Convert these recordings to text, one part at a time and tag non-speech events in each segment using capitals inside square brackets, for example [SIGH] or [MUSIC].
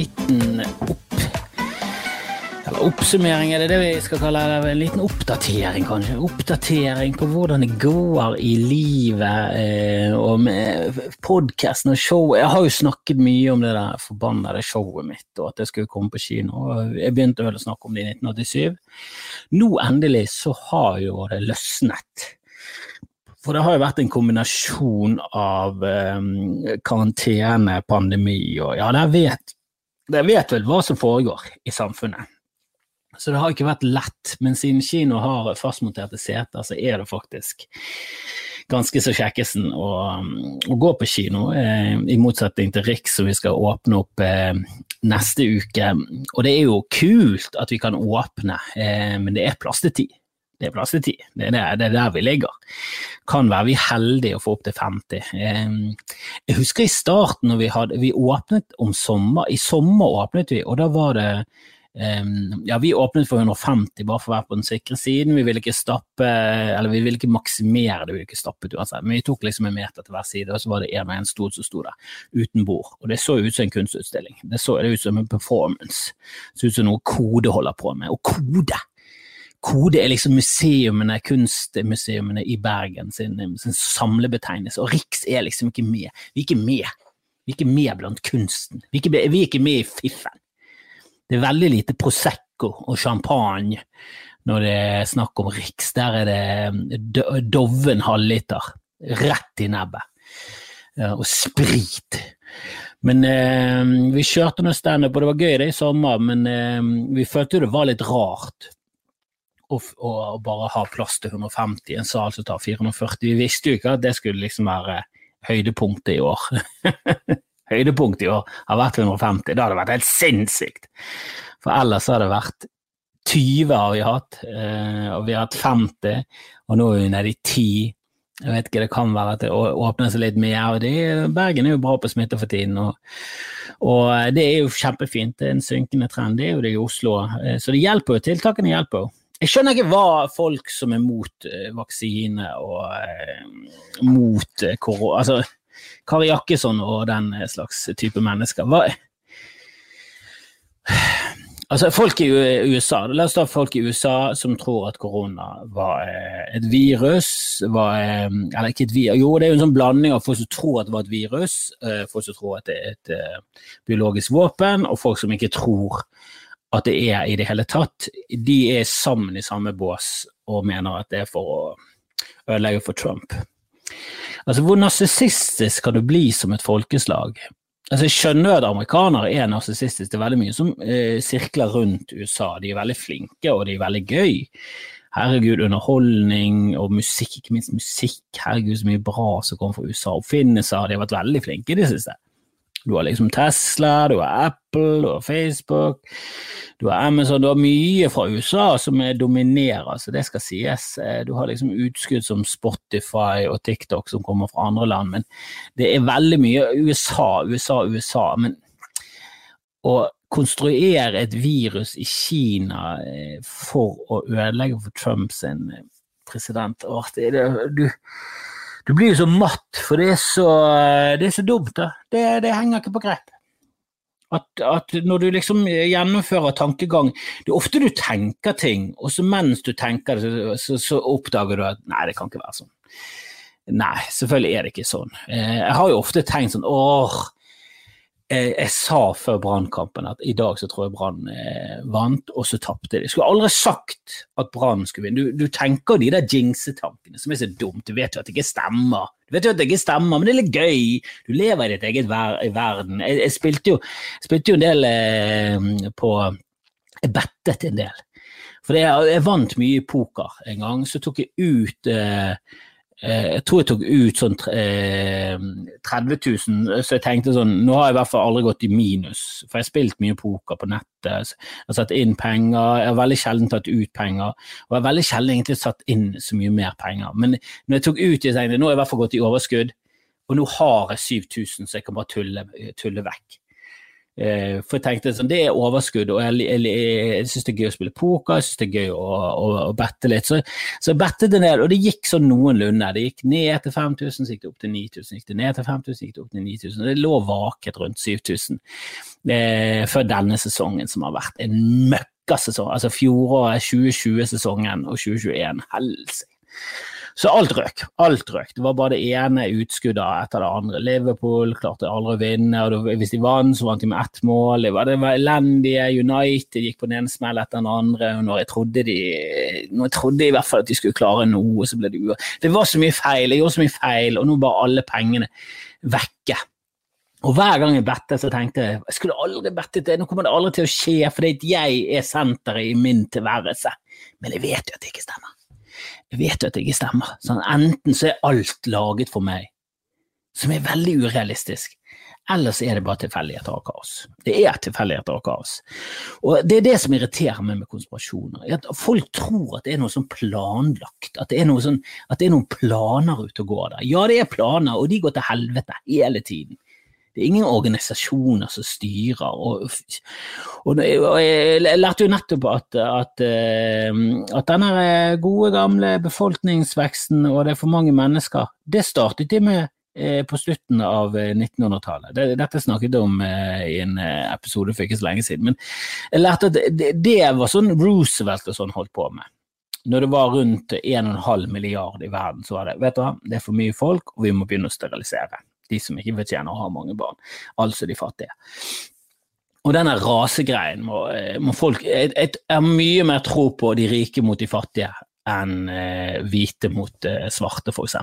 liten opp... Eller oppsummering, er det det vi skal kalle det? En liten oppdatering, kanskje? Oppdatering på hvordan det går i livet, eh, og med podkasten og showet. Jeg har jo snakket mye om det der forbannede showet mitt, og at det skulle komme på kino. Jeg begynte vel å snakke om det i 1987. Nå endelig så har jo det løsnet. For det har jo vært en kombinasjon av um, karantene, pandemi og ja, dere vet, dere vet vel hva som foregår i samfunnet. Så det har ikke vært lett, men siden kino har fastmonterte seter, så er det faktisk ganske så kjekkesen å, å gå på kino, eh, i motsetning til Riks som vi skal åpne opp eh, neste uke. Og det er jo kult at vi kan åpne, eh, men det er plass til tid. Det er plass til ti. Det der, det er der vi ligger. Kan være vi heldige å få opp til 50. Jeg husker i starten når vi hadde Vi åpnet om sommer. I sommer åpnet vi, og da var det ja, Vi åpnet for 150 bare for å være på den sikre siden. Vi ville ikke stappe, eller vi ville ikke maksimere det, vi ville ikke stappet uansett. Men vi tok liksom en meter til hver side, og så var det en og en stol som sto der uten bord. Og det så ut som en kunstutstilling. Det så ut som en performance. Det så ut som noe Kode holder på med. Og Kode! Kode er liksom museumene, kunstmuseumene i Bergen sin, sin samlebetegnelse, og Riks er liksom ikke med. Vi er ikke med. Vi er ikke med blant kunsten. Vi er ikke, vi er ikke med i fiffen. Det er veldig lite Prosecco og champagne når det er snakk om Riks. Der er det Doven halvliter rett i nebbet. Og sprit. Men eh, vi kjørte noe standup, og det var gøy det i sommer, men eh, vi følte det var litt rart å bare ha plass til 150 i en sal som tar 440. Vi visste jo ikke at det skulle liksom være høydepunktet i år. [LAUGHS] høydepunktet i år har vært 150. Det hadde vært helt sinnssykt. For ellers har det vært 20 har vi hatt, eh, og vi har hatt 50, og nå er vi nede i 10. Jeg vet ikke, Det kan være at det åpner seg litt mer. og det, Bergen er jo bra på smitte for tiden, og, og, det er jo kjempefint. Det er en synkende trend. Det er jo det i Oslo. Eh, så det hjelper jo. Tiltakene hjelper jo. Jeg skjønner ikke hva folk som er mot uh, vaksine og uh, mot uh, korona Altså, Kari Jakkesson og den slags type mennesker. Hva Altså, folk i USA, La oss ta folk i USA som tror at korona var et virus. Var, eller ikke et virus, jo det er jo en sånn blanding av folk som tror at det var et virus, folk som tror at det er et biologisk våpen, og folk som ikke tror at det er i det hele tatt. De er sammen i samme bås og mener at det er for å ødelegge for Trump. Altså, Hvor narsissistisk kan du bli som et folkeslag? Altså, Jeg skjønner at amerikanere er narsissistiske. Det er veldig mye som eh, sirkler rundt USA. De er veldig flinke, og de er veldig gøy. Herregud, underholdning og musikk, ikke minst musikk. Herregud, så mye bra som kommer fra USA. Oppfinnelser. De har vært veldig flinke i det siste. Du har liksom Tesla, du har Apple, du har Facebook, du har Amazon. Du har mye fra USA som dominerer, så det skal sies. Eh, du har liksom utskudd som Spotify og TikTok som kommer fra andre land, men det er veldig mye USA, USA, USA. Men å konstruere et virus i Kina eh, for å ødelegge for Trumps eh, president det, du du blir jo så matt, for det er så, det er så dumt. da. Det, det, henger ikke på grep. At, at, når du liksom gjennomfører tankegang Det er ofte du tenker ting, og så mens du tenker det, så, så, oppdager du at nei, det kan ikke være sånn. Nei, selvfølgelig er det ikke sånn. Eh, jeg har jo ofte tenkt sånn åh, jeg, jeg, sa før Brannkampen at i dag så tror jeg Brann eh, vant, og så tapte de. Skulle aldri sagt at Brann skulle vinne. Du, du tenker de der jinxetankene som er så dumt. Du vet jo at det ikke stemmer. Du vet jo at det ikke stemmer, men det er litt gøy. Du lever i ditt eget ver verden. Jeg, jeg spilte, jo, spilte, jo, en del eh, på Jeg bettet en del. For jeg, jeg vant mye i poker en gang. Så tok jeg ut eh, Eh, jeg tror jeg tok ut sånn 30 000, så jeg tenkte sånn Nå har jeg i hvert fall aldri gått i minus, for jeg har spilt mye poker på nettet. Jeg har satt inn penger, jeg har veldig sjelden tatt ut penger, og jeg har veldig sjelden egentlig satt inn så mye mer penger. Men når jeg tok ut, jeg tenkte nå har jeg i hvert fall gått i overskudd, og nå har jeg 7000, så jeg kan bare tulle, tulle vekk. Eh, for jeg tenkte sånn, det er overskudd, og jeg, jeg, jeg syns det er gøy å spille poker, jeg syns det er gøy å, å, å bette litt. Så, så jeg bettet det ned, og det gikk sånn noenlunde. Det gikk ned til 5000, så gikk det opp til 9000, gikk det ned til 5000, så gikk det opp til 9000. Det lå vaket rundt 7000. eh, før denne sesongen, som har vært en møkkasesong. Altså fjoråret, 2020-sesongen og 2021. Helsike. Så alt røk. Alt røk. Det var bare det ene utskuddet etter det andre. Liverpool klarte aldri å vinne, og hvis de vant, så vant de med ett mål. Det var, det var elendige. United gikk på den ene smell etter den andre. og når jeg, trodde de, når jeg trodde i hvert fall at de skulle klare noe, så ble det uavgjort. Det var så mye feil. Jeg gjorde så mye feil, og nå var alle pengene vekke. Og hver gang jeg bettet, så tenkte jeg jeg skulle aldri bettet det, nå kommer det aldri til å skje, fordi jeg er senteret i min tilværelse. Men jeg vet jo at det ikke stemmer. Jeg vet jo at det ikke stemmer. Sånn, enten så er alt laget for meg, som er veldig urealistisk, eller så er det bare tilfeldigheter og kaos. Det er tilfeldigheter og kaos. Og det er det som irriterer meg med konspirasjoner. At folk tror at det er noe sånn planlagt, at det sånn, at det er noen planer ute og går der. Ja, det er planer, og de går til helvete hele tiden. Det er ingen organisasjoner som styrer. Og, og, og jeg lærte jo nettopp at, at, eh, at denne gode, gamle befolkningsveksten og det er for mange mennesker, det startet de med eh, på slutten av 1900-tallet. Eh, dette snakket jeg om i en episode for ikke så lenge siden. Men jeg lærte at det var sånn Roosevelt og sånn holdt på med. Når det var rundt 1,5 milliard i verden, så var det vet du hva, det er for mye folk, og vi må begynne å sterilisere de som ikke fortjener å ha mange barn, altså de fattige. Og denne rasegreien må, eh, må folk Jeg, har mye mer tro på de rike mot de fattige enn eh, hvite mot eh, svarte, f.eks.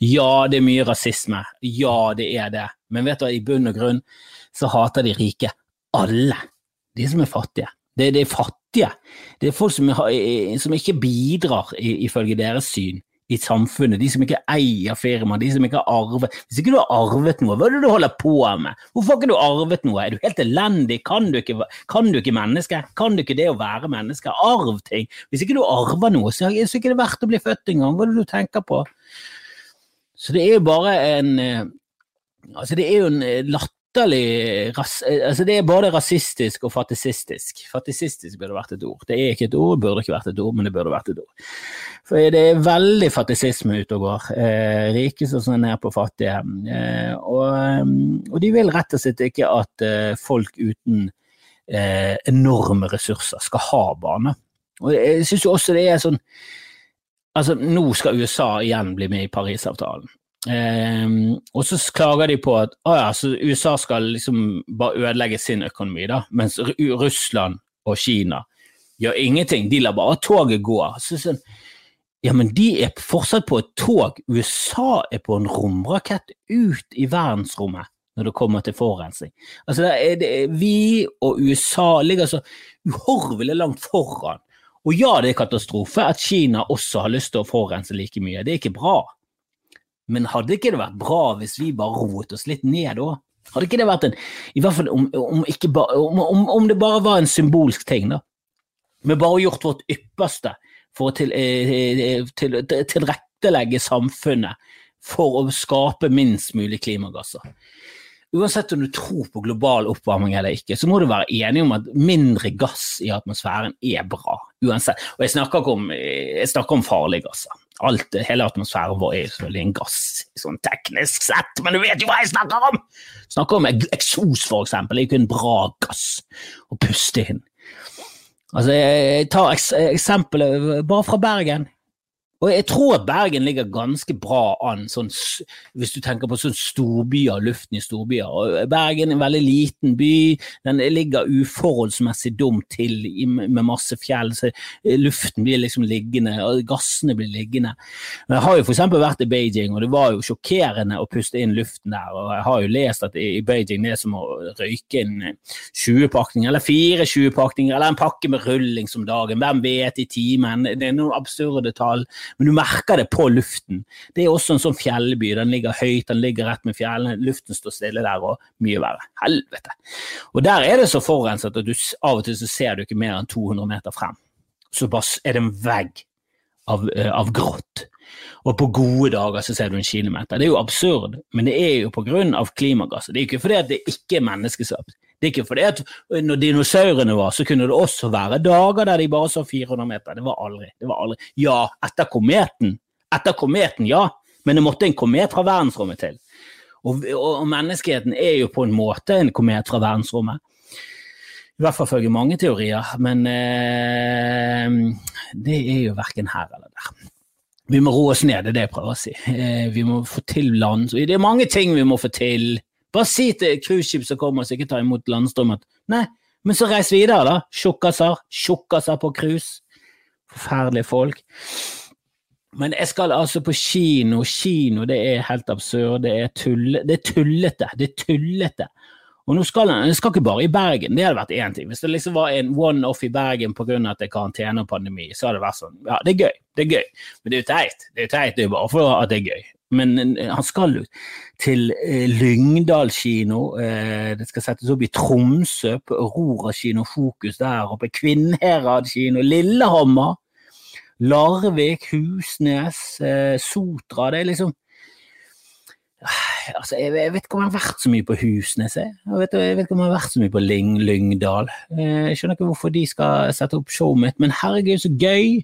Ja, det er mye rasisme. Ja, det er det. Men vet du, i bunn og grunn så hater de rike alle. De som er fattige. Det, det er fattige. Det er folk som, som ikke bidrar, ifølge deres syn, i samfunnet, de som ikke eier firma, de som ikke har arvet Hvis ikke du har arvet noe, hva er det du holder på med? Hvorfor har ikke du arvet noe? Er du helt elendig? Kan du ikke, kan du ikke menneske? Kan du ikke det å være menneske? Arv ting. Hvis ikke du arver noe, så er det ikke verdt å bli født engang. Hva er det du tenker på? Så det er jo bare en eh, Altså, det er jo en eh, latter latterlig altså Det er både rasistisk og fattisistisk. Fattisistisk burde vært et ord. Det er ikke et ord, burde ikke vært et ord, men det burde vært et ord. For det er veldig fattisisme ute og går. Eh, rike som er ned på fattige. Eh, og, og, de vil rett og slett ikke at eh, folk uten eh, enorme ressurser skal ha bane. Og jeg syns også det er sånn Altså, nå skal USA igjen bli med i Parisavtalen. Um, og så klager de på at ah, ja, USA skal liksom bare ødelegge sin økonomi, da, mens Russland og Kina gjør ingenting. De lar bare toget gå. Så, så, ja, men de er fortsatt på et tog. USA er på en romrakett ut i verdensrommet når det kommer til forurensning. Altså, det vi og USA ligger så uhorvelig langt foran. Og ja, det er katastrofe at Kina også har lyst til å forurense like mye. Det er ikke bra. Men hadde ikke det vært bra hvis vi bare roet oss litt ned da? Hadde ikke det vært en I hvert fall om, om, ba, om, om det bare var en symbolsk ting, da. Vi bare gjort vårt ypperste for å til, eh, eh, til, til, tilrettelegge samfunnet for å skape minst mulig klimagasser. Uansett om du tror på global oppvarming eller ikke, så må du være enig om at mindre gass i atmosfæren er bra. Uansett. Og jeg snakker ikke om, jeg snakker om farlige gasser alt, hele atmosfæren vår er selvfølgelig en gass, sånn teknisk sett, men du vet jo hva jeg snakker om! Snakker om eksos, for eksempel. Det er ikke en bra gass å puste inn. Altså, jeg tar eksempelet bare fra Bergen. Og jeg tror at Bergen ligger ganske bra an, sånn, hvis du tenker på sånn storbyer, luften i storbyer. Og Bergen er en veldig liten by, den ligger uforholdsmessig dumt til med masse fjell, så luften blir liksom liggende, og gassene blir liggende. Men Jeg har jo f.eks. vært i Beijing, og det var jo sjokkerende å puste inn luften der. og Jeg har jo lest at i Beijing det er som å røyke en 20-pakning, eller fire 20-pakninger, eller en pakke med rulling som dagen, hvem vet i timen, det er noen absurde tall men du merker det på luften. Det er også en sånn fjellby. Den ligger høyt, den ligger rett med fjellene, luften står stille der, og mye verre. Helvete. Og der er det så forurenset at du, av og til så ser du ikke mer enn 200 meter frem. Så bare er det en vegg av, uh, av grått. Og på gode dager så ser du en kilometer. Det er jo absurd, men det er jo av klimagasser. Det er ikke fordi det ikke er menneskeskapt. Det er ikke fordi at når dinosaurene var, så kunne det også være dager der de bare så 400 meter. Det var aldri. Det var aldri. Ja, etter kometen. Etter kometen, ja. Men det måtte en komet fra verdensrommet til. Og, og, menneskeheten er jo på en måte en komet fra verdensrommet. I hvert fall følger mange teorier, men eh, det er jo verken her eller der. Vi må roe oss ned, det er det jeg prøver å si. Eh, vi må få til land... Det er mange ting vi må få til. Bare si til cruiseskip som kommer og ikke tar imot landstrøm at nei, men så reis videre, da. Tjukkaser. Tjukkaser på cruise. Forferdelige folk. Men jeg skal altså på kino. Kino det er helt absurd. Det er, tulle, det er tullete. Det er tullete. Og nå skal jeg skal ikke bare i Bergen, det hadde vært én ting. Hvis det liksom var en one-off i Bergen pga. at det er karantene og pandemi, så hadde det vært sånn Ja, det er gøy, det er gøy, men det er jo teit. Det er jo teit, det er bare for at det er gøy. Men eh, han skal jo til eh, Lyngdal kino. Eh, det skal settes opp i Tromsø, på Aurora kino Fokus der oppe. Kvinnherad kino, Lillehammer. Larvik, Husnes, Sotra. Det er liksom altså, jeg, jeg, vet ikke om jeg har vært så mye på Husnes. Jeg, vet, jeg vet ikke om jeg har vært så mye på Lyng, Lyngdal. Eh, jeg skjønner ikke hvorfor de skal sette opp showet mitt, men herregud, så gøy!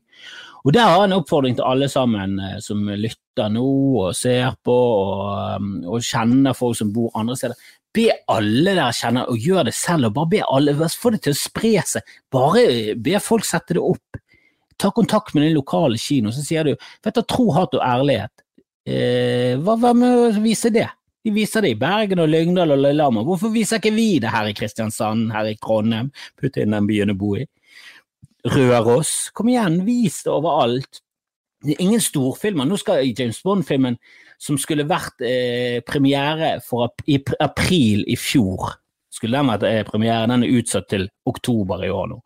Og der har jeg en oppfordring til alle sammen eh, som lytter nå og ser på og, og kjenner folk som bor andre steder. Be alle der kjenner, og gjør det selv, og bare be alle, få det til å spre seg. Bare be folk sette det opp. Ta kontakt med den lokale kinoen, så sier du vet du, tro, hat og ærlighet. Eh, hva, hva med å vise det? De viser det i Bergen og Lyngdal og Lillehammer. Hvorfor viser ikke vi det her i Kristiansand, her i Trondheim? Putt inn den byen å bo i. Røros. Kom igjen, vis det overalt. Det er ingen storfilmer. Nå skal James Bond-filmen, som skulle vært eh, premiere for, i april i fjor, skulle den vært eh, premiere, den er utsatt til oktober i år nå.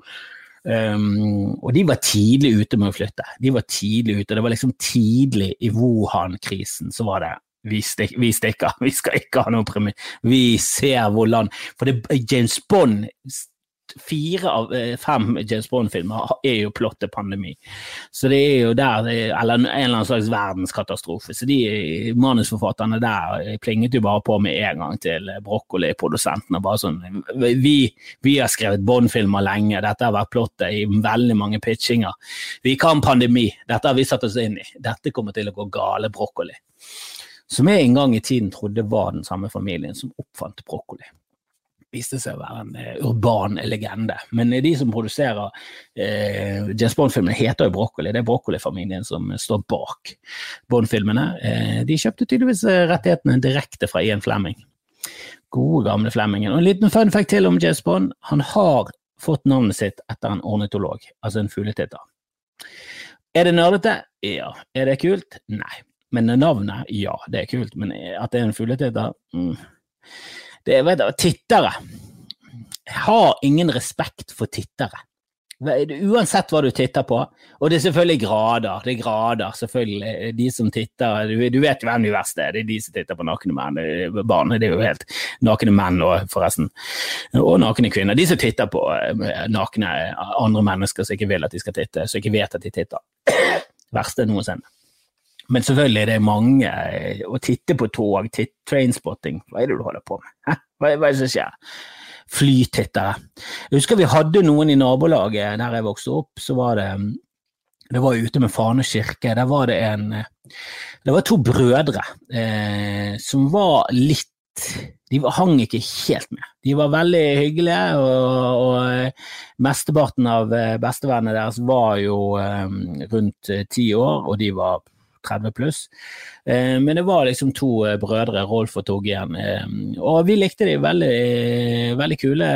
Um, og de var tidlig ute med å flytte. De var tidlig ute. Det var liksom tidlig i Wuhan-krisen så var det vi, stik, vi stikker, [LAUGHS] vi skal ikke ha noe premie. Vi ser hvor land For det, James Bond fire av eh, fem James Bond-filmer er jo plott pandemi. Så det er jo der Eller en eller annen slags verdenskatastrofe. Så de manusforfatterne der eh, plinget jo bare på med en gang til Broccoli-produsentene. Bare sånn vi, vi har skrevet Bond-filmer lenge, dette har vært plottet i veldig mange pitchinger. Vi kan pandemi, dette har vi satt oss inn i. Dette kommer til å gå gale, Broccoli. Som jeg en gang i tiden trodde var den samme familien som oppfant broccoli viste seg å være en uh, urban legende. Men de som produserer uh, James Bond-filmene, heter jo Broccoli. Det er Broccoli-familien som står bak Bond-filmene. Uh, de kjøpte tydeligvis rettighetene direkte fra Ian Flemming. Gode, gamle Flemmingen. Og en liten fun fact til om James Bond. Han har fått navnet sitt etter en ornitolog, altså en fugletitter. Er det nerdete? Ja. Er det kult? Nei. Men navnet? Ja, det er kult. Men at det er en fugletitter? Mm det er, vet du, Tittere har ingen respekt for tittere. Uansett hva du titter på. Og det er selvfølgelig grader. Det er grader, selvfølgelig. De som titter Du, du vet hvem de verste er. Det er de som titter på nakne menn. Barn. Det er jo helt nakne menn òg, forresten. Og nakne kvinner. De som titter på eh, nakne andre mennesker som ikke vil at de skal titte, som ikke vet at de titter. Verste noensinne. Men selvfølgelig er det mange eh, å titte på tog, titt, trainspotting, hva er det du holder på med? Hva, hva er det som skjer? Flytittere. Jeg husker vi hadde noen i nabolaget der jeg vokste opp, så var det det var ute med Fane kirke. Der var det en Det var to brødre eh, som var litt de hang ikke helt med. De var veldig hyggelige, og, og mesteparten av eh, bestevennene deres var jo eh, rundt ti år, og de var 30 pluss. Eh, men det var liksom to eh, brødre, Rolf og Torbjørn, eh, og vi likte de veldig, veldig kule.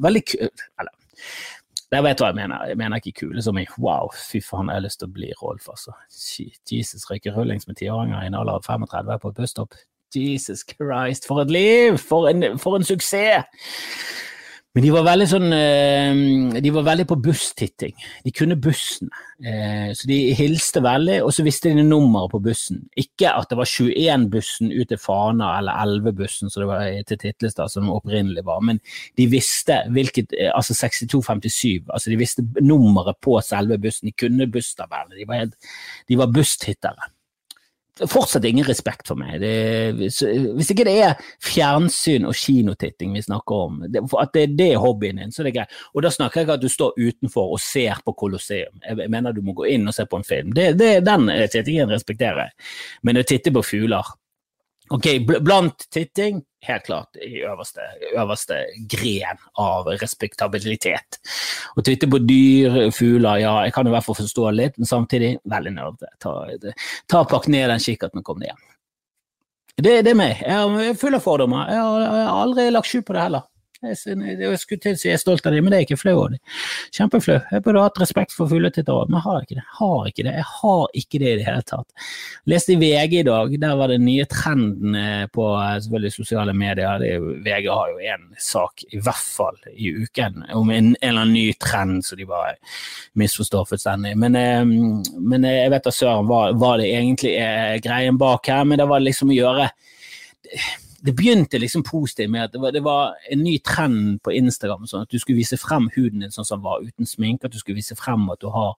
Veldig kule Eller jeg vet hva jeg mener. Jeg mener ikke kule som i wow, fy faen, jeg har lyst til å bli Rolf, altså. Jesus, røyker rullings med tiåringer i en alder av 35 på et busstopp. Jesus Christ, for et liv! For en, for en suksess! Men de var veldig sånn eh, De var veldig på busstitting. De kunne bussene. Eh, så de hilste veldig, og så visste de nummeret på bussen. Ikke at det var 21-bussen ut til Fana eller 11-bussen som det var til Titlestad som opprinnelig var, men de visste hvilket eh, Altså 6257. Altså de visste nummeret på selve bussen. De kunne busstabellene. De var, de var busstittere fortsatt ingen respekt for meg. Det, hvis, ikke det er fjernsyn og kinotitting vi snakker om, det, at det, det, er hobbyen din, så er det greit. Og da snakker jeg ikke at du står utenfor og ser på Colosseum. Jeg mener du må gå inn og se på en film. Det, den tittingen respekterer jeg. Men å titte på fugler Ok, blant titting, helt klart i øverste, øverste gren av respektabilitet. Å titte på dyr, fugler, ja, jeg kan i hvert fall forstå litt, men samtidig veldig nerdete. Ta, ta pakk ned den kikkerten og kom ned hjem. Det, det er meg. Jeg er full av fordommer. Jeg har, jeg har aldri lagt skjul på det heller. Jeg, skulle til å si jeg er stolt av dem, men det er ikke flau av dem. Kjempeflau. Jeg burde hatt respekt for fugletittere, men jeg har ikke det. Jeg har ikke det. Jeg har ikke det i det hele tatt. Leste i VG i dag, der var den nye trenden på selvfølgelig sosiale medier. VG har jo én sak, i hvert fall i uken, om en, en eller annen ny trend som de bare misforstår fullstendig. Men, eh, men jeg vet da søren hva, hva det egentlig er greien bak her, men det var liksom å gjøre det begynte liksom positivt med at det var, det var, en ny trend på Instagram. sånn At du skulle vise frem huden din sånn som var uten sminke. At du skulle vise frem at du har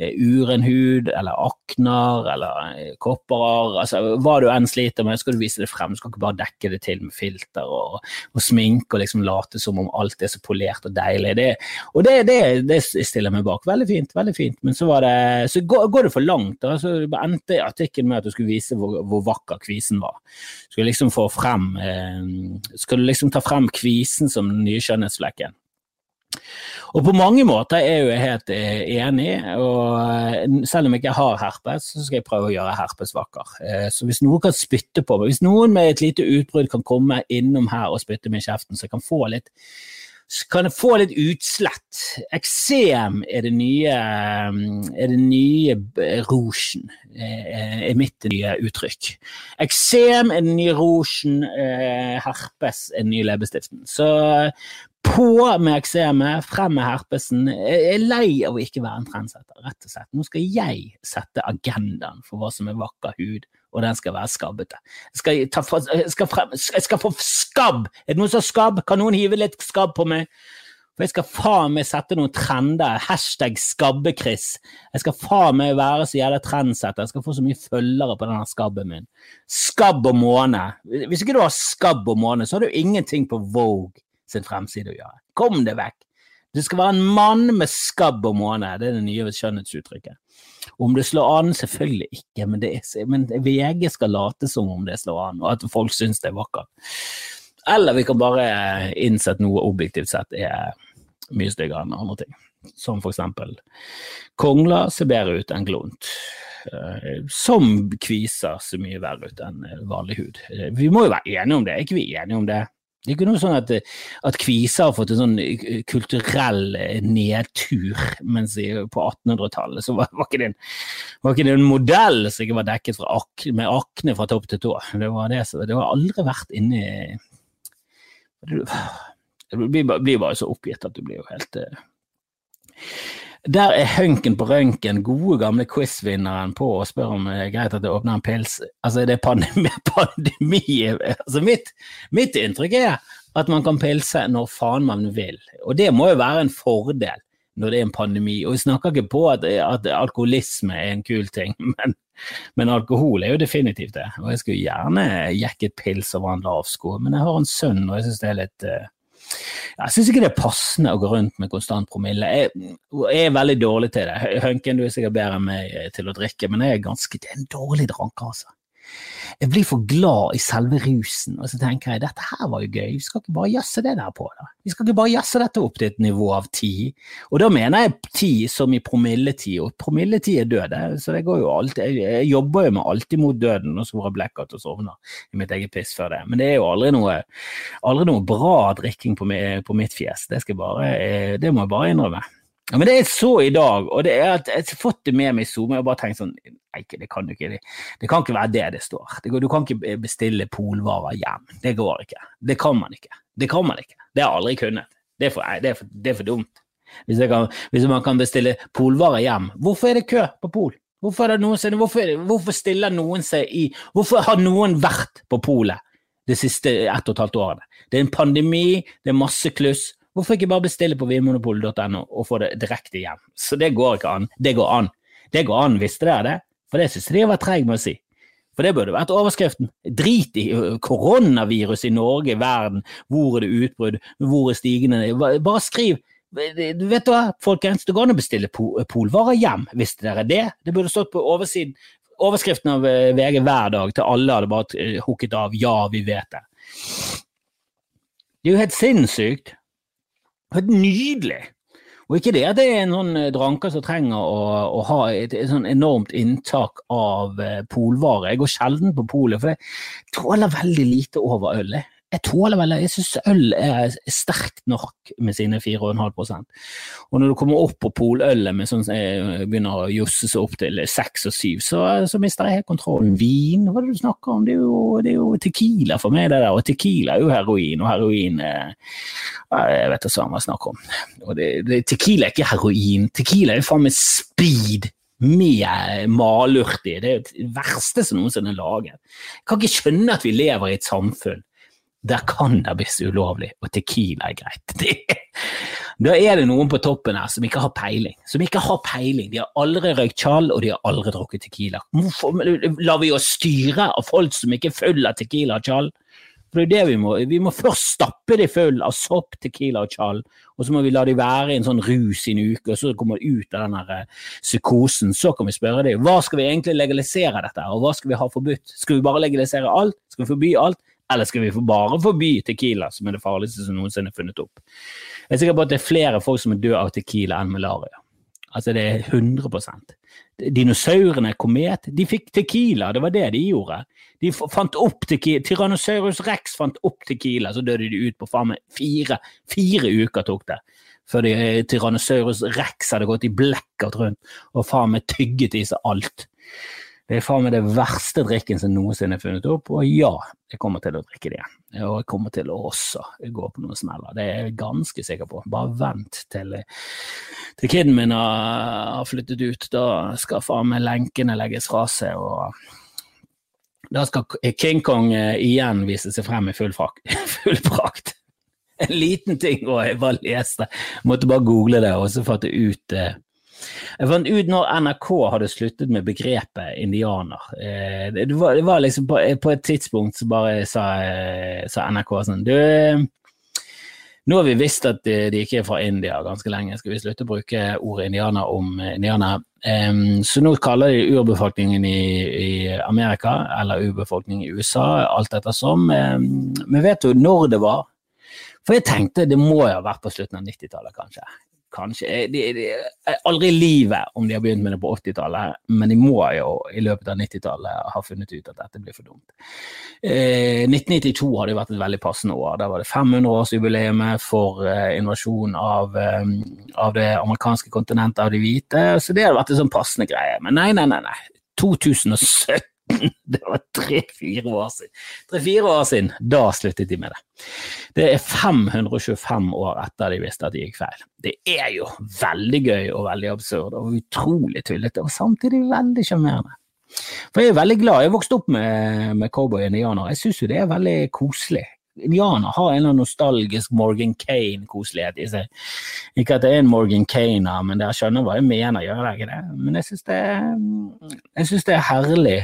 uren hud eller akner eller eh, kopperer, altså hva du enn sliter med, skal du vise det frem. Du skal ikke bare dekke det til med filter og, og sminke og liksom late som om alt er så polert og deilig. Det, og det, det, det stiller jeg meg bak. Veldig fint, veldig fint. Men så, det, så går, går det for langt. Altså, endte artikkelen med at du skulle vise hvor, hvor vakker kvisen var. Skulle liksom få frem eh, Skal du liksom ta frem kvisen som den nye skjønnhetsflekken. Og på mange måter er jeg jo helt eh, enig, og eh, selv om jeg ikke har herpes, så skal jeg prøve å gjøre herpes vakker. Eh, så hvis noen kan spytte på meg, hvis noen med et lite utbrudd kan komme innom her og spytte meg i kjeften, så jeg kan få litt kan jeg få litt utslett. Eksem er det nye er det nye rougen, er mitt nye uttrykk. Eksem er den nye rougen, herpes er den nye leppestiften. Så på med eksemet, frem med herpesen. Jeg er lei av å ikke være en trendsetter, rett og slett. Nå skal jeg sette agendaen for hva som er vakker hud, og den skal være skabbete. Jeg skal, ta, jeg skal, frem, jeg skal få skabb! Er det noen som har skabb? Kan noen hive litt skabb på meg? For jeg skal faen meg sette noen trender. Hashtag skabbe-Chris. Jeg skal faen meg være så jævla trendsetter. Jeg skal få så mye følgere på denne skabben min. Skabb og måne. Hvis ikke du har skabb og måne, så har du ingenting på Vogue sin fremside å gjøre. Kom det vekk! Du skal være en mann med skabb og måne, det er det nye skjønnhetsuttrykket. Om det slår an, selvfølgelig ikke, men, er, men, VG skal late som om det slår an, og at folk syns det er vakkert. Eller vi kan bare innse at noe objektivt sett er mye styggere enn andre ting. Som for eksempel kongler ser bedre ut enn glont. Eh, som kviser ser mye verre ut enn vanlig hud. Vi må jo være enige om det, er ikke vi enige om det? Det er ikke noe sånn at, at kviser har fått en sånn eh, kulturell eh, nedtur, mens på 1800-tallet så var, var, ikke en, var ikke det en modell som ikke var dekket ak, med akne fra topp til tå. Det var, det, det var aldri vært inni Du blir, bare så oppgitt at du blir jo helt der er hunken på røntgen, gode gamle quiz-vinneren på og spør om det er greit at jeg åpner en pils. Altså, det er pandemi, [LAUGHS] pandemi. Altså, mitt, mitt inntrykk er at man kan pilse når faen man vil, og det må jo være en fordel når det er en pandemi. Og vi snakker ikke på at, at alkoholisme er en kul ting, [LAUGHS] men, men, alkohol er jo definitivt det. Og jeg skulle gjerne jekket pils over en lav sko, men jeg har en sønn, og jeg syns det er litt uh, jeg syns ikke det er passende å gå rundt med konstant promille. Jeg, jeg er veldig dårlig til det. Hønken, du er sikkert bedre enn meg til å drikke, men jeg er ganske, det er en dårlig dranker, altså jeg blir for glad i selve rusen, og så tenker jeg dette her var jo gøy, vi skal ikke bare jazze det der på, da. Vi skal ikke bare jazze dette opp til et nivå av ti. Og da mener jeg ti som i promilletid, og promilletid er død, så det går jo alltid, jeg jobber jo med alltid mot døden, og så får jeg blackout og sovner i mitt eget piss før det. Men det er jo aldri noe, aldri noe bra drikking på, på mitt fjes, det, skal bare, eh, det må jeg bare innrømme. Ja, men det jeg så i dag, og det er at jeg har fått det med meg i Zoom, og bare tenkt sånn Nei, det kan du ikke. Det, det kan ikke være det det står. Det du kan ikke bestille polvarer hjem. Det går ikke. Det kan man ikke. Det kan man ikke. Det har jeg aldri kunnet. Det er for, det er for, det er for dumt. Hvis, kan, hvis, man kan bestille polvarer hjem, hvorfor er det kø på pol? Hvorfor, noen, hvorfor, hvorfor, stiller noen seg i Hvorfor har noen vært på polet de siste ett og et halvt årene? Det er en pandemi, det er masse kluss. Hvorfor ikke bare bestille på vinmonopolet.no og få det direkte hjem? Så det går ikke an. Det går an. Det går an, visste dere det? For det syns jeg var treig med å si. For det burde vært overskriften. Drit i koronavirus i Norge, verden, hvor er det utbrudd, hvor er stigende Bare skriv du vet hva, folkens, det går an å bestille polvarer hjem, visste dere det? Det burde stått på oversiden overskriften av eh, VG hver dag til alle hadde bare hukket hooket av 'ja, vi vet det'. Det er jo helt sinnssykt. Helt nydelig. Og ikke det at det er noen eh, dranker som trenger å, å ha et, et, sånn enormt inntak av polvare. Jeg går sjelden på polet, for jeg tåler veldig lite over øl jeg tåler vel Jeg syns øl er sterkt nok med sine 4,5% Og når du kommer opp på polølet med sånn jeg begynner å josse seg opp til 6 og 7, så, så mister jeg helt kontrollen. Vin, hva er det du snakker om? Det er, jo, det er jo Tequila for meg, det der. Og Tequila er jo heroin, og heroin er, Jeg vet ikke hva jeg snakker om. Det, det, tequila er ikke heroin. Tequila er faen meg speed med malurt i. Det er det verste som noensinne er laget. Jeg kan ikke skjønne at vi lever i et samfunn der cannabis er ulovlig, og Tequila er greit. [LAUGHS] Da er det noen på toppen her som ikke har peiling. Som ikke har peiling. De har aldri røykt tjall, og de har aldri drukket Tequila. Hvorfor lar vi oss styre av folk som ikke er full av Tequila og tjall? For det er det Vi må Vi må først stappe de full av sopp, Tequila og tjall, og så må vi la de være i en sånn rus i en uke, og så kommer de ut av den eh, psykosen. Så kan vi spørre dem hva skal vi egentlig legalisere dette, og hva skal vi ha forbudt? Skal vi bare legalisere alt? Skal vi forby alt? Eller skal vi bare forby Tequila, som er det farligste som noensinne er funnet opp? Jeg er sikker på at det er flere folk som er døde av Tequila enn malaria. Altså det er 100% Dinosaurene, komet, de fikk Tequila, det var det de gjorde. De fant opp tequila. Tyrannosaurus rex fant opp Tequila, så døde de ut på faen meg fire, fire uker tok det. Før eh, Tyrannosaurus rex hadde gått i blackout rundt og faen meg tygget i seg alt. Det er faen meg det verste drikken som noensinne er funnet opp, og ja, jeg kommer til å drikke det. igjen. Og jeg kommer til å også gå på noen smeller, det er jeg ganske sikker på. Bare vent til, til kiden min har flyttet ut, da skal faen meg lenkene legges fra seg, og da skal King Kong eh, igjen vise seg frem i full, [LAUGHS] full prakt. En liten ting, og jeg bare leste, måtte bare google det, og så fant jeg ut eh, jeg fant ut når NRK hadde sluttet med begrepet indianer. Eh, det var, det var liksom på, på, et tidspunkt så bare sa, eh, sa NRK sånn Du, nå har vi visst at de, de, ikke er fra India ganske lenge, skal vi slutte å bruke ordet indianer om indianer? Um, så nå kaller de urbefolkningen i, i, Amerika, eller urbefolkningen i USA, alt ettersom. Um, men vet du når det var? For jeg tenkte det må jo ha vært på slutten av 90-tallet, kanskje kanskje de, de, Aldri i livet om de har begynt med det på 80-tallet, men de må jo i løpet av 90-tallet ha funnet ut at dette blir for dumt. Eh, 1992 hadde jo vært et veldig passende år. Da var det 500-årsjubileet for eh, invasjon av, eh, av, det amerikanske kontinentet av de hvite, så det hadde vært en sånn passende greie. Men nei, nei, nei. nei. 2017 [LAUGHS] det var tre-fire år siden. Tre-fire år siden, da sluttet de med det. Det er 525 år etter de visste at de gikk feil. Det er jo veldig gøy og veldig absurd og utrolig tullete, og samtidig veldig sjarmerende. For jeg er veldig glad, jeg vokste opp med, med cowboy og indianer, jeg syns jo det er veldig koselig. Indianer har en eller annen nostalgisk Morgan Kane-koselighet i seg. Ikke at det er en Morgan Kane, men dere skjønner hva jeg mener, gjør dere ikke det? Men jeg syns det, det, er herlig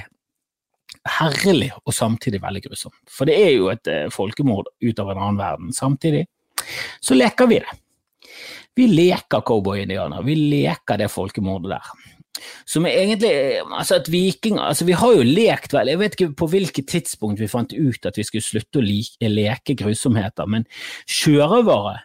herlig og samtidig veldig grusomt. For det er jo et eh, folkemord ut av en annen verden. Samtidig så leker vi det. Vi leker cowboy-indianer. Vi leker det folkemordet der. Som er egentlig altså at vikinger altså Vi har jo lekt vel, jeg vet ikke på hvilket tidspunkt vi fant ut at vi skulle slutte å leke grusomheter, men sjørøvere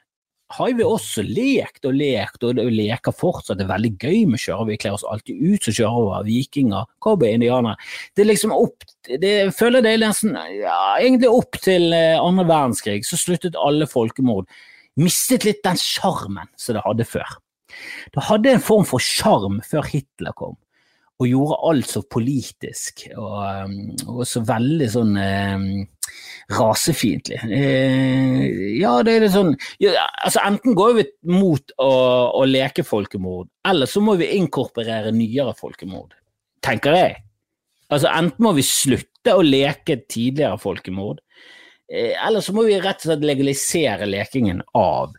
har vi også lekt og lekt, og leker fortsatt. Det er veldig gøy med kjører, Vi kler oss alltid ut som sjørøvere, vikinger, cowboy, indianere. Det er liksom opp det, føler det er nesten ja, egentlig opp til eh, andre verdenskrig, så sluttet alle folkemord. Mistet litt den sjarmen som det hadde før. Det hadde en form for sjarm før Hitler kom og gjorde alt så politisk og, um, og så veldig sånn eh, rasefiendtlig. Eh, ja, det er det sånn ja, altså Enten går vi mot å, å, leke folkemord, eller så må vi inkorporere nyere folkemord, tenker jeg. Altså Enten må vi slutte å leke tidligere folkemord, eller så må vi rett og slett legalisere lekingen av.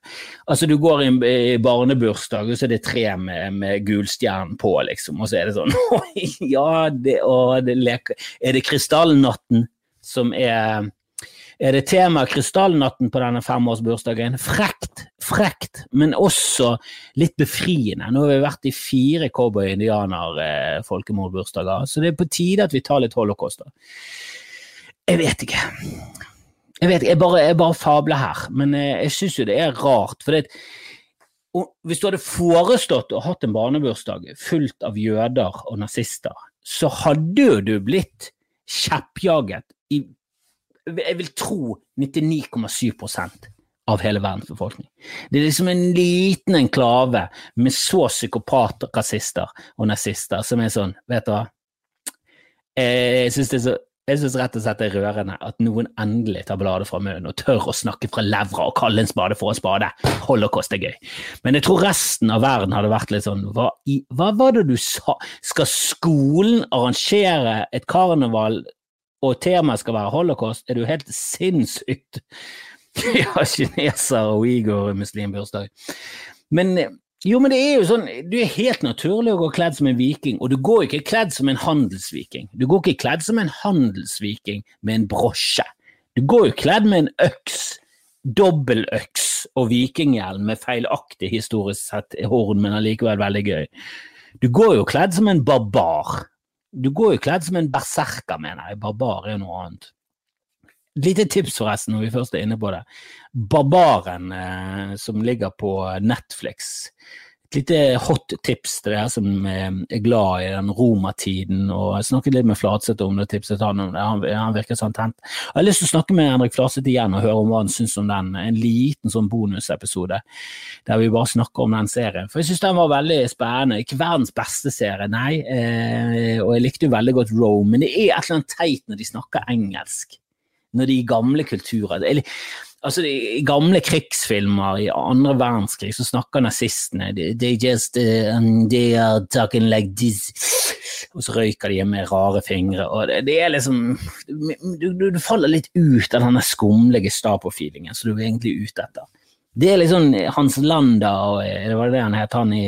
Altså Du går i en barnebursdag, og så er det tre med, med gulstjernen på, liksom, og så er det sånn [LAUGHS] Ja, det, og det leker Er det krystallnatten som er er det tema krystallnatten på denne femårsbursdagen? Frekt! frekt, men også litt befriende. Nå har vi vært i fire cowboy-indianer-folkemordbursdager, så det er på tide at vi tar litt holocaust. da. Jeg vet ikke. Jeg vet ikke, jeg bare, jeg bare fabler her, men jeg, jeg syns jo det er rart. for det og hvis du hadde forestått å hatt en barnebursdag fullt av jøder og nazister, så hadde jo du blitt kjeppjaget i jeg vil tro 99,7% av hele verdens befolkning. Det er liksom en liten enklave med så psykopater, rasister og nazister som er sånn, vet du hva Jeg syns det er så jeg synes rett og slett det er rørende at noen endelig tar bladet fra munnen og tør å snakke fra levra og kalle en spade for en spade. Holocaust er gøy. Men jeg tror resten av verden hadde vært litt sånn Hva, i, hva var det du sa? Skal skolen arrangere et karneval og temaet skal være holocaust? Er du helt sinnssykt? [LAUGHS] ja, kineser og uigur-muslimbursdag. Men jo, men det er jo sånn, du er helt naturlig å gå kledd som en viking, og du går ikke kledd som en handelsviking. Du går ikke kledd som en handelsviking med en brosje. Du går jo kledd med en øks, dobbeltøks og vikinghjelm med feilaktig historisk sett horn, men allikevel veldig gøy. Du går jo kledd som en barbar. Du går jo kledd som en berserker, mener jeg. Barbar er jo noe annet. Lite tips, forresten, når vi først er inne på det. Barbaren eh, som ligger på Netflix. Et lite hot tips til dere som eh, er glad i den romertiden. Jeg snakket litt med Flatseth om det, tipset han. Han, han virker sånn tent. Jeg har lyst til å snakke med Henrik Flatseth igjen og høre om hva han syns om den. En liten sånn bonusepisode der vi bare snakker om den serien. For jeg syns den var veldig spennende. Ikke verdens beste serie, nei. Eh, og jeg likte jo veldig godt Rome, men det er et eller annet teit når de snakker engelsk når de gamle kulturer eller, altså I gamle krigsfilmer i andre verdenskrig så snakker nazistene they just uh, they are talking like this og så røyker de med rare fingre. og Det, det er liksom du, du, du, faller litt ut av denne skumle Gestapo-feelingen som du er egentlig ute etter. Det er liksom Hans Landa, og eh, det var det han het, han i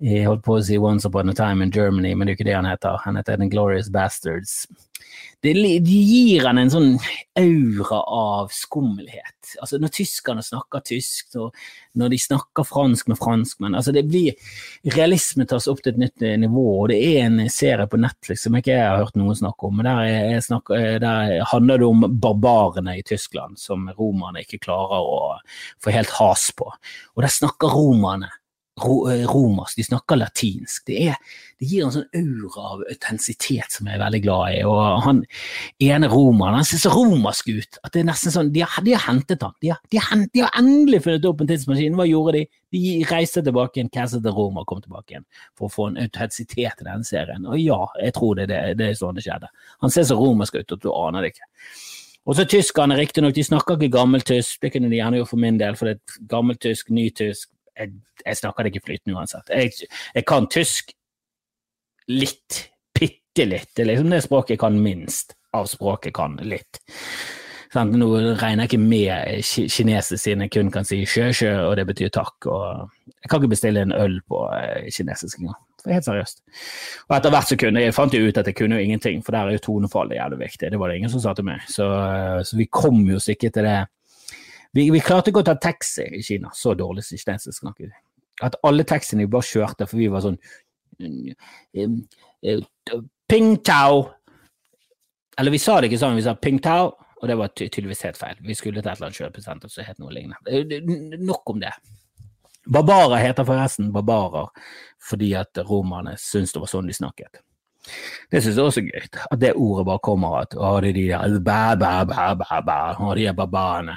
jeg holdt på å si Once Upon a Time in Germany, men det er ikke det han heter. Han heter The Glorious Bastards det, de gir han en sånn aura av skummelhet. Altså Når tyskerne snakker tysk, og når de snakker fransk med franskmenn altså det blir, Realisme tas opp til et nytt nivå, og det er en serie på Netflix som ikke jeg har hørt noen snakke om. men Der, snakker, der handler det om barbarene i Tyskland som romerne ikke klarer å få helt has på. Og der snakker romerne Eh, romersk, de snakker latinsk. Det, er, det, gir en sånn aura av autentisitet som jeg er veldig glad i. Og han ene romeren han ser så romersk ut at det er nesten sånn De har, de har hentet han. De har, de, de har, endelig funnet opp en tidsmaskin. Hva gjorde de? De reiste tilbake igjen, castet til Roma kom tilbake igjen for å få en autentisitet i denne serien. Og ja, jeg tror det, det, det er sånn det skjedde. Han ser så romersk ut at du aner det ikke. Og så tyskerne, riktignok, de snakker ikke gammeltysk, det kunne de gjerne gjort for min del, for det er gammeltysk, nytysk, jeg, jeg snakker det ikke flytende uansett. Jeg, jeg, kan tysk litt, bitte litt. Det er liksom det språket jeg kan minst av språket kan litt. Sånn, nå regner jeg ikke med kinesisk siden jeg kun kan si sjø, sjø, og det betyr takk. Jeg kan ikke bestille en øl på eh, kinesisk engang. Helt seriøst. Og etter hvert så kunne jeg fant jeg ut at jeg kunne jo ingenting, for der er jo tonefallet jævlig viktig. Det var det ingen som sa til meg. Så, eh, så vi kom jo sikkert til det vi, vi, klarte ikke å ta taxi i Kina, så dårlig kinesisk snakker vi. At alle taxiene vi bare kjørte, for vi var sånn Ping Tao. Eller vi sa det ikke sånn, vi sa Ping Tao, og det var tydeligvis helt feil. Vi skulle til et eller annet kjøpesenter som het noe lignende. Nok om det. Barbarer heter forresten barbarer fordi at romerne syntes det var sånn de snakket. Det syns jeg også er gøy, at det ordet bare kommer at å, det er de der bæ, bæ, bæ, bæ, bæ, og de er barbarene.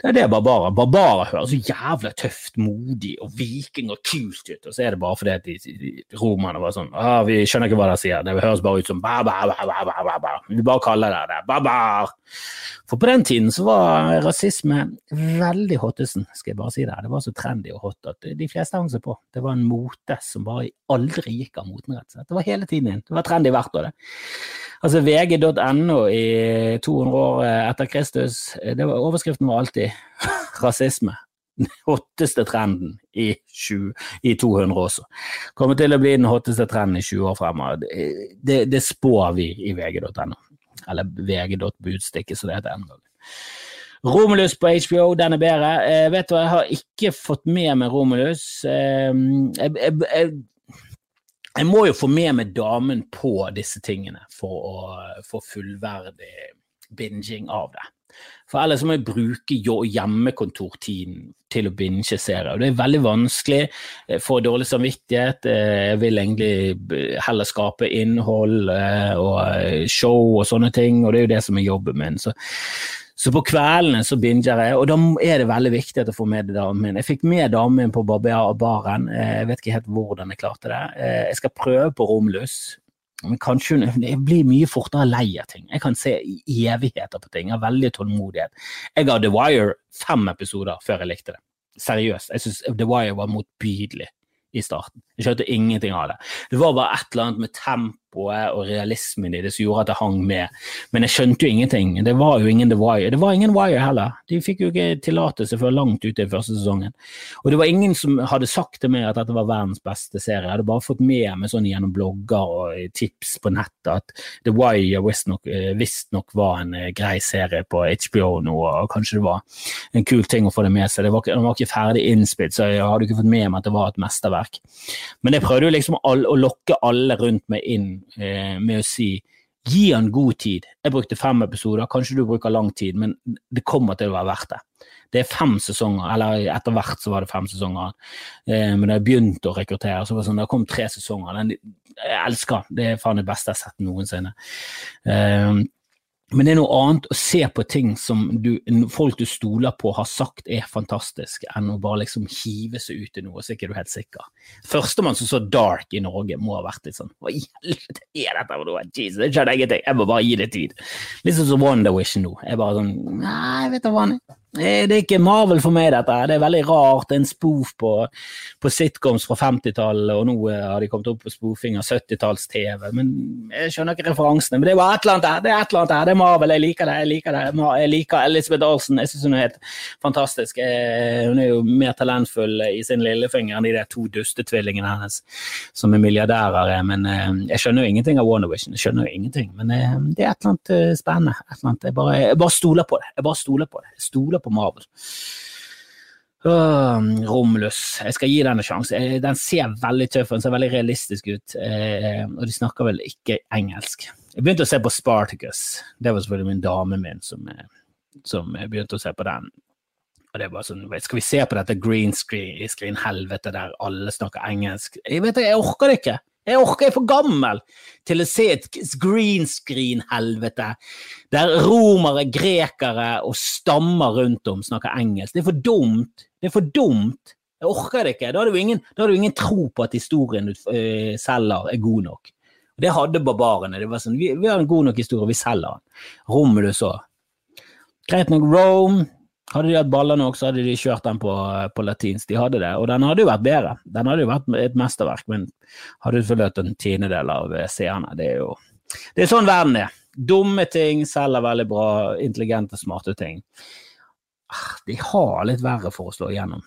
Det er det barbarer. Barbarer høres så jævla tøft, modig og viking og kult ut, og så er det bare fordi at de, de, romerne var sånn ah, Vi skjønner ikke hva de sier, det høres bare ut som ba, ba, ba, ba, ba, ba, ba. Vi bare kaller det det. Barbar. For på den tiden så var rasisme veldig hottesen, skal jeg bare si det. Det var så trendy og hot at de fleste hang seg på. Det var en mote som bare aldri gikk av moten, rett og slett. Det var hele tiden inn. Det var trendy hvert år, det. Altså VG.no i 200 år etter Kristus, det var, overskriften var alltid [LAUGHS] 'rasisme'. Den hotteste trenden i, 20, i 200 også. Kommer til å bli den hotteste trenden i 20 år fremover. Det, det, det spår vi i VG.no. Eller VG.budstikket, som det heter ennå. Romulus på HBO, den er bedre. Eh, vet du hva, jeg har ikke fått med meg Romulus. Eh, jeg, jeg, jeg, jeg, må jo få med meg damen på disse tingene for å få fullverdig binging av det. For ellers må jeg bruke hjemmekontortiden til å binge serier. Det er veldig vanskelig. Jeg får dårlig samvittighet. Eh, jeg vil egentlig heller skape innhold eh, og eh, show og sånne ting, og det er jo det som er jobben min. Så, så på kveldene så binger jeg, og da er det veldig viktig jeg får med damen min. Jeg fikk med damen min på barbaren. Jeg vet ikke helt hvordan jeg klarte det. Jeg skal prøve på Romlus. Men kanskje jeg blir mye fortere lei av ting. Jeg kan se evigheter på ting. Jeg har veldig tålmodighet. Jeg ga The Wire fem episoder før jeg likte det. Seriøst. Jeg syns The Wire var motbydelig i starten. Jeg skjønte ingenting av det. Det var bare et eller annet med tempo tempoet og realismen i det som gjorde at det hang med. Men jeg skjønte jo ingenting. Det var jo ingen The Wire. Det var ingen Wire heller. De fikk jo ikke tillatelse før langt ute i første sesongen. Og det var ingen som hadde sagt til meg at dette var verdens beste serie. Jeg hadde bare fått med meg sånn gjennom blogger og tips på nettet at The Wire visstnok visst nok var en eh, grei serie på HBO nå, og kanskje det var en kul ting å få det med seg. Det var, den var ikke ferdig innspilt, så jeg hadde ikke fått med meg at det var et mesterverk. Men jeg prøvde jo liksom å lokke alle rundt meg inn eh, med å si gi han god tid. Jeg brukte fem episoder, kanskje du bruker lang tid, men det kommer til å være verdt det. Det er fem sesonger, eller etter hvert så var det fem sesonger. Eh, men da jeg begynte å rekruttere, så var det sånn, det kom tre sesonger. Den, jeg elsker Det er faen det beste jeg har sett noensinne. Men det er noe annet å se på ting som du, folk du stoler på har sagt er fantastisk, enn å bare liksom hive seg ut i noe, så er ikke du helt sikker. Førstemann som så Dark i Norge, må ha vært litt sånn Hva i helvete er dette for noe? Jesus, det skjedde jeg ingenting. Jeg må bare gi det tid. Litt sånn som Wish nå. Jeg er bare sånn Nei, vet du hva. Det er ikke Marvel for meg, dette. Det er veldig rart. Det er en spoof på, på sitcoms fra 50-tallet, og nå har de kommet opp på spoofing av 70-talls-TV. Men jeg skjønner ikke referansene. Men det er bare et eller annet der. Det er et eller annet der. Det er Marvel. Jeg liker det. Jeg liker det. Jeg liker Elisabeth Olsen. Jeg syns hun er helt fantastisk. Eh, hun er jo mer talentfull i sin lillefinger enn de der to dustetvillingene hennes som er milliardærer. Men eh, jeg skjønner jo ingenting av Wonder Vision. Jeg skjønner jo ingenting. Men eh, det er et eller annet spennende. Et eller annet. Jeg, bare, jeg bare stoler på det. Jeg bare stoler på det. Jeg stoler på Marvel. Uh, Romulus. Jeg skal gi den en sjanse. Eh, den ser veldig tøff den ser veldig realistisk ut. Uh, og de snakker vel ikke engelsk. Jeg begynte å se på Spartacus. Det var selvfølgelig min dame min som, eh, som begynte å se på den. Og det er sånn, Skal vi se på dette green screen-helvete der alle snakker engelsk? Jeg vet jeg orker det ikke! Jeg orker, jeg er for gammel til å se et green screen-helvete der romere, grekere og stammer rundt om snakker engelsk. Det er for dumt. Det er for dumt. Jeg orker det ikke. Da har du ingen, har du ingen tro på at historien du uh, selger, er god nok. Det hadde barbarene. Det var sånn, vi, vi har en god nok historie, vi selger den. Rommet du så. Greit nok, Rome hadde de hatt baller nok, så hadde de kjørt den på, på, latinsk. De hadde det, og den hadde jo vært bedre. Den hadde jo vært et mesterverk, men hadde forløpt en tiendedel av seerne. Det er jo det er sånn verden er. Dumme ting selger veldig bra, intelligente, smarte ting. Ah, de har litt verre for å slå igjennom.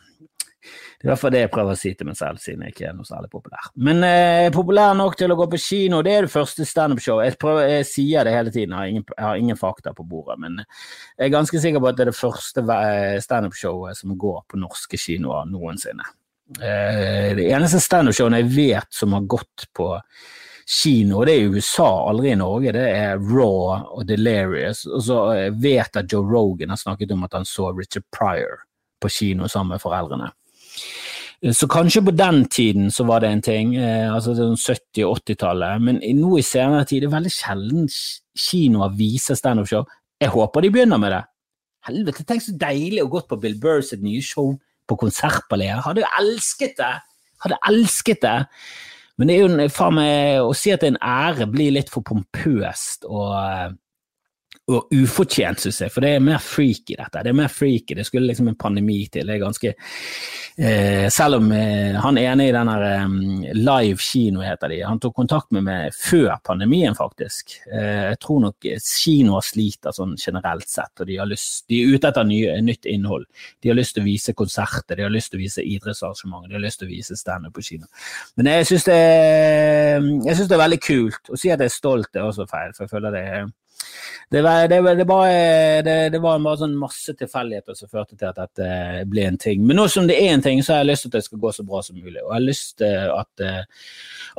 Det er i hvert fall det jeg prøver å si til meg selv, siden jeg ikke er noe særlig populær. Men eh, populær nok til å gå på kino, det er det første standup-show. Jeg, jeg sier det hele tiden, jeg har, ingen, jeg har, ingen, fakta på bordet, men jeg er ganske sikker på at det er det første eh, standup-showet som går på norske kinoer noensinne. Eh, det eneste standup-showet jeg vet som har gått på kino, det er i USA, aldri i Norge, det er Raw og Delirious. Og så eh, vet jeg at Joe Rogan har snakket om at han så Richard Pryor på kino sammen med foreldrene. Så kanskje på den tiden så var det en ting, eh, altså 70- og 80-tallet, men nå i senere tid det er veldig sjelden kinoer viser standup-show. Jeg håper de begynner med det. Helvete, tenk så deilig å gå på Bill Burrs et nye show på Konsertballet. Hadde jo elsket det! Hadde elsket det! Men det er jo faen meg å si at det er en ære blir litt for pompøst og eh, og ufortjent, syns jeg, for det er mer freaky, dette. Det er mer freaky, det skulle liksom en pandemi til. Det er ganske eh, Selv om eh, han ene i den um, Live kino, heter de, han tok kontakt med meg før pandemien, faktisk. Eh, jeg tror nok kinoer sliter sånn generelt sett, og de, lyst, de er ute etter nye, nytt innhold. De har lyst til å vise konserter, de har lyst til å vise idrettsarrangementer, de har lyst til å vise standup på kino. Men jeg syns det, det, er veldig kult. Å si at jeg er stolt er også feil, for jeg føler det er det, var, det, det, bare, det, var bare sånn masse tilfeldigheter som førte til at dette ble en ting. Men nå som det er en ting, så har jeg lyst til at det skal gå så bra som mulig. Og jeg har lyst til at,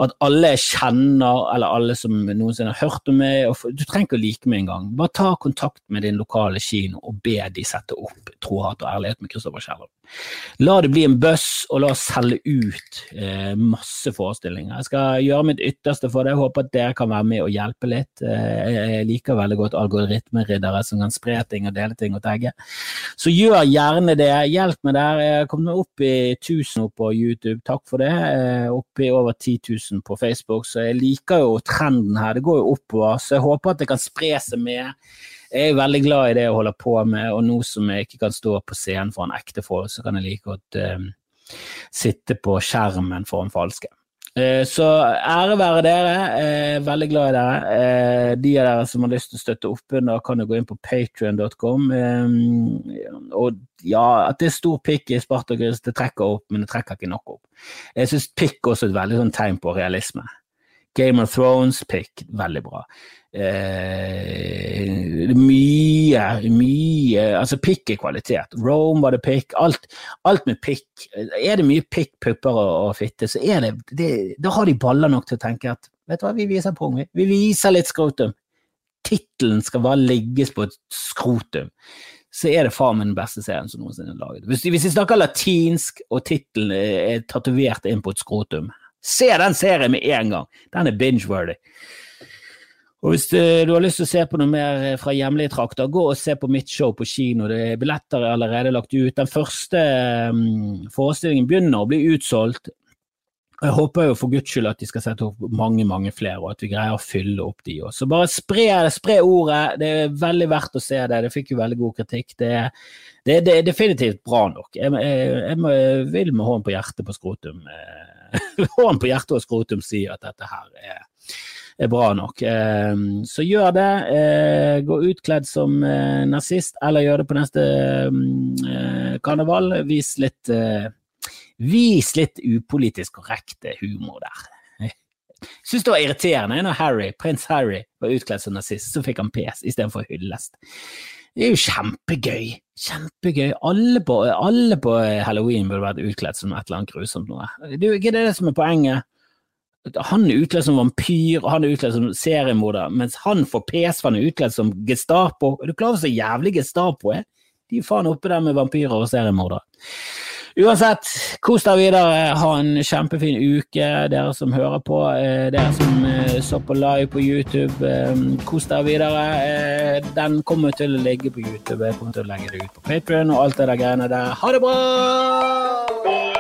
at alle kjenner, eller alle som noensinne har hørt om meg Du trenger ikke å like meg engang. Bare ta kontakt med din lokale kino og be de sette opp Tro, hat og ærlighet med Kristoffer Kjelland. La det bli en buss, og la oss selge ut eh, masse forestillinger. Jeg skal gjøre mitt ytterste for det. Jeg håper at dere kan være med og hjelpe litt. Eh, jeg liker veldig godt algoritmeriddere som kan spre ting og dele ting og tagge. Så gjør gjerne det. Hjelp meg der. Jeg har kommet opp i 1000 på YouTube, takk for det. Opp i over 10 000 på Facebook, så jeg liker jo trenden her. Det går jo oppover, så jeg håper at det kan spre seg mer. Jeg er veldig glad i det jeg holder på med, og nå som jeg ikke kan stå på scenen foran ekte folk, så kan jeg like godt uh, sitte på skjermen foran falske. Eh, så ære være dere. Eh, veldig glad i dere. Eh, de av dere som har lyst til å støtte opp under, kan jo gå inn på patrion.com. Og ja, at det er stor pikk i Spartakus, det trekker opp, men det trekker ikke nok opp. Jeg syns pikk også er et veldig sånn tegn på realisme. Game of Thrones-pikk, veldig bra. Eh, mye, mye Altså, pikk er kvalitet. Rome var det pikk. Alt, alt med pikk. Er det mye pikk, pupper og, og fitte, så er det, det, Da har de baller nok til å tenke at vet du hva, vi viser pung, vi. Vi viser litt skrotum. Tittelen skal bare ligges på et skrotum. Så er det faen meg den beste serien som noensinne er laget. Hvis, vi snakker latinsk, og tittelen er tatovert inn på et skrotum, se den serien med en gang! Den er binge-worthy. Og Hvis du har lyst til å se på noe mer eh, fra hjemlige trakter, gå og se på mitt show på kino. Det er Billetter er allerede lagt ut. Den første um, forestillingen begynner å bli utsolgt. Jeg håper jo for guds skyld at de skal sette opp mange mange flere, og at vi greier å fylle opp de også. Så bare spre, spre, ordet. Det er veldig verdt å se det. Det fikk jo veldig god kritikk. Det, det, det er definitivt bra nok. Jeg, jeg, jeg, jeg vil med hånden på hjertet på skrotum [LAUGHS] Hånden på hjertet og skrotum si at dette her er er bra nok. Eh, så gjør det. Eh, gå utkledd som eh, nazist, eller gjør det på neste karneval. Vis litt, vis litt upolitisk korrekte humor der. [LAUGHS] Jeg syns det var irriterende når Harry, prins Harry var utkledd som nazist, så fikk han pes istedenfor hyllest. Det er jo kjempegøy. Kjempegøy. Alle på, alle på halloween burde vært utkledd som et eller annet grusomt noe. Det er ikke det som er poenget. Han er utkledd som vampyr, han er utkledd som seriemorder, mens han får pes for han er utkledd som Gestapo. Er du klar over så jævlig Gestapo er? De er faen oppe der med vampyrer og seriemordere. Uansett, kos deg videre. Ha en kjempefin uke, dere som hører på. Eh, dere som eh, så på live på YouTube. Eh, kos deg videre. Den kommer til å ligge på YouTube. Jeg kommer til å legge det ut på Patrion og alt det der greiene der. Ha det bra!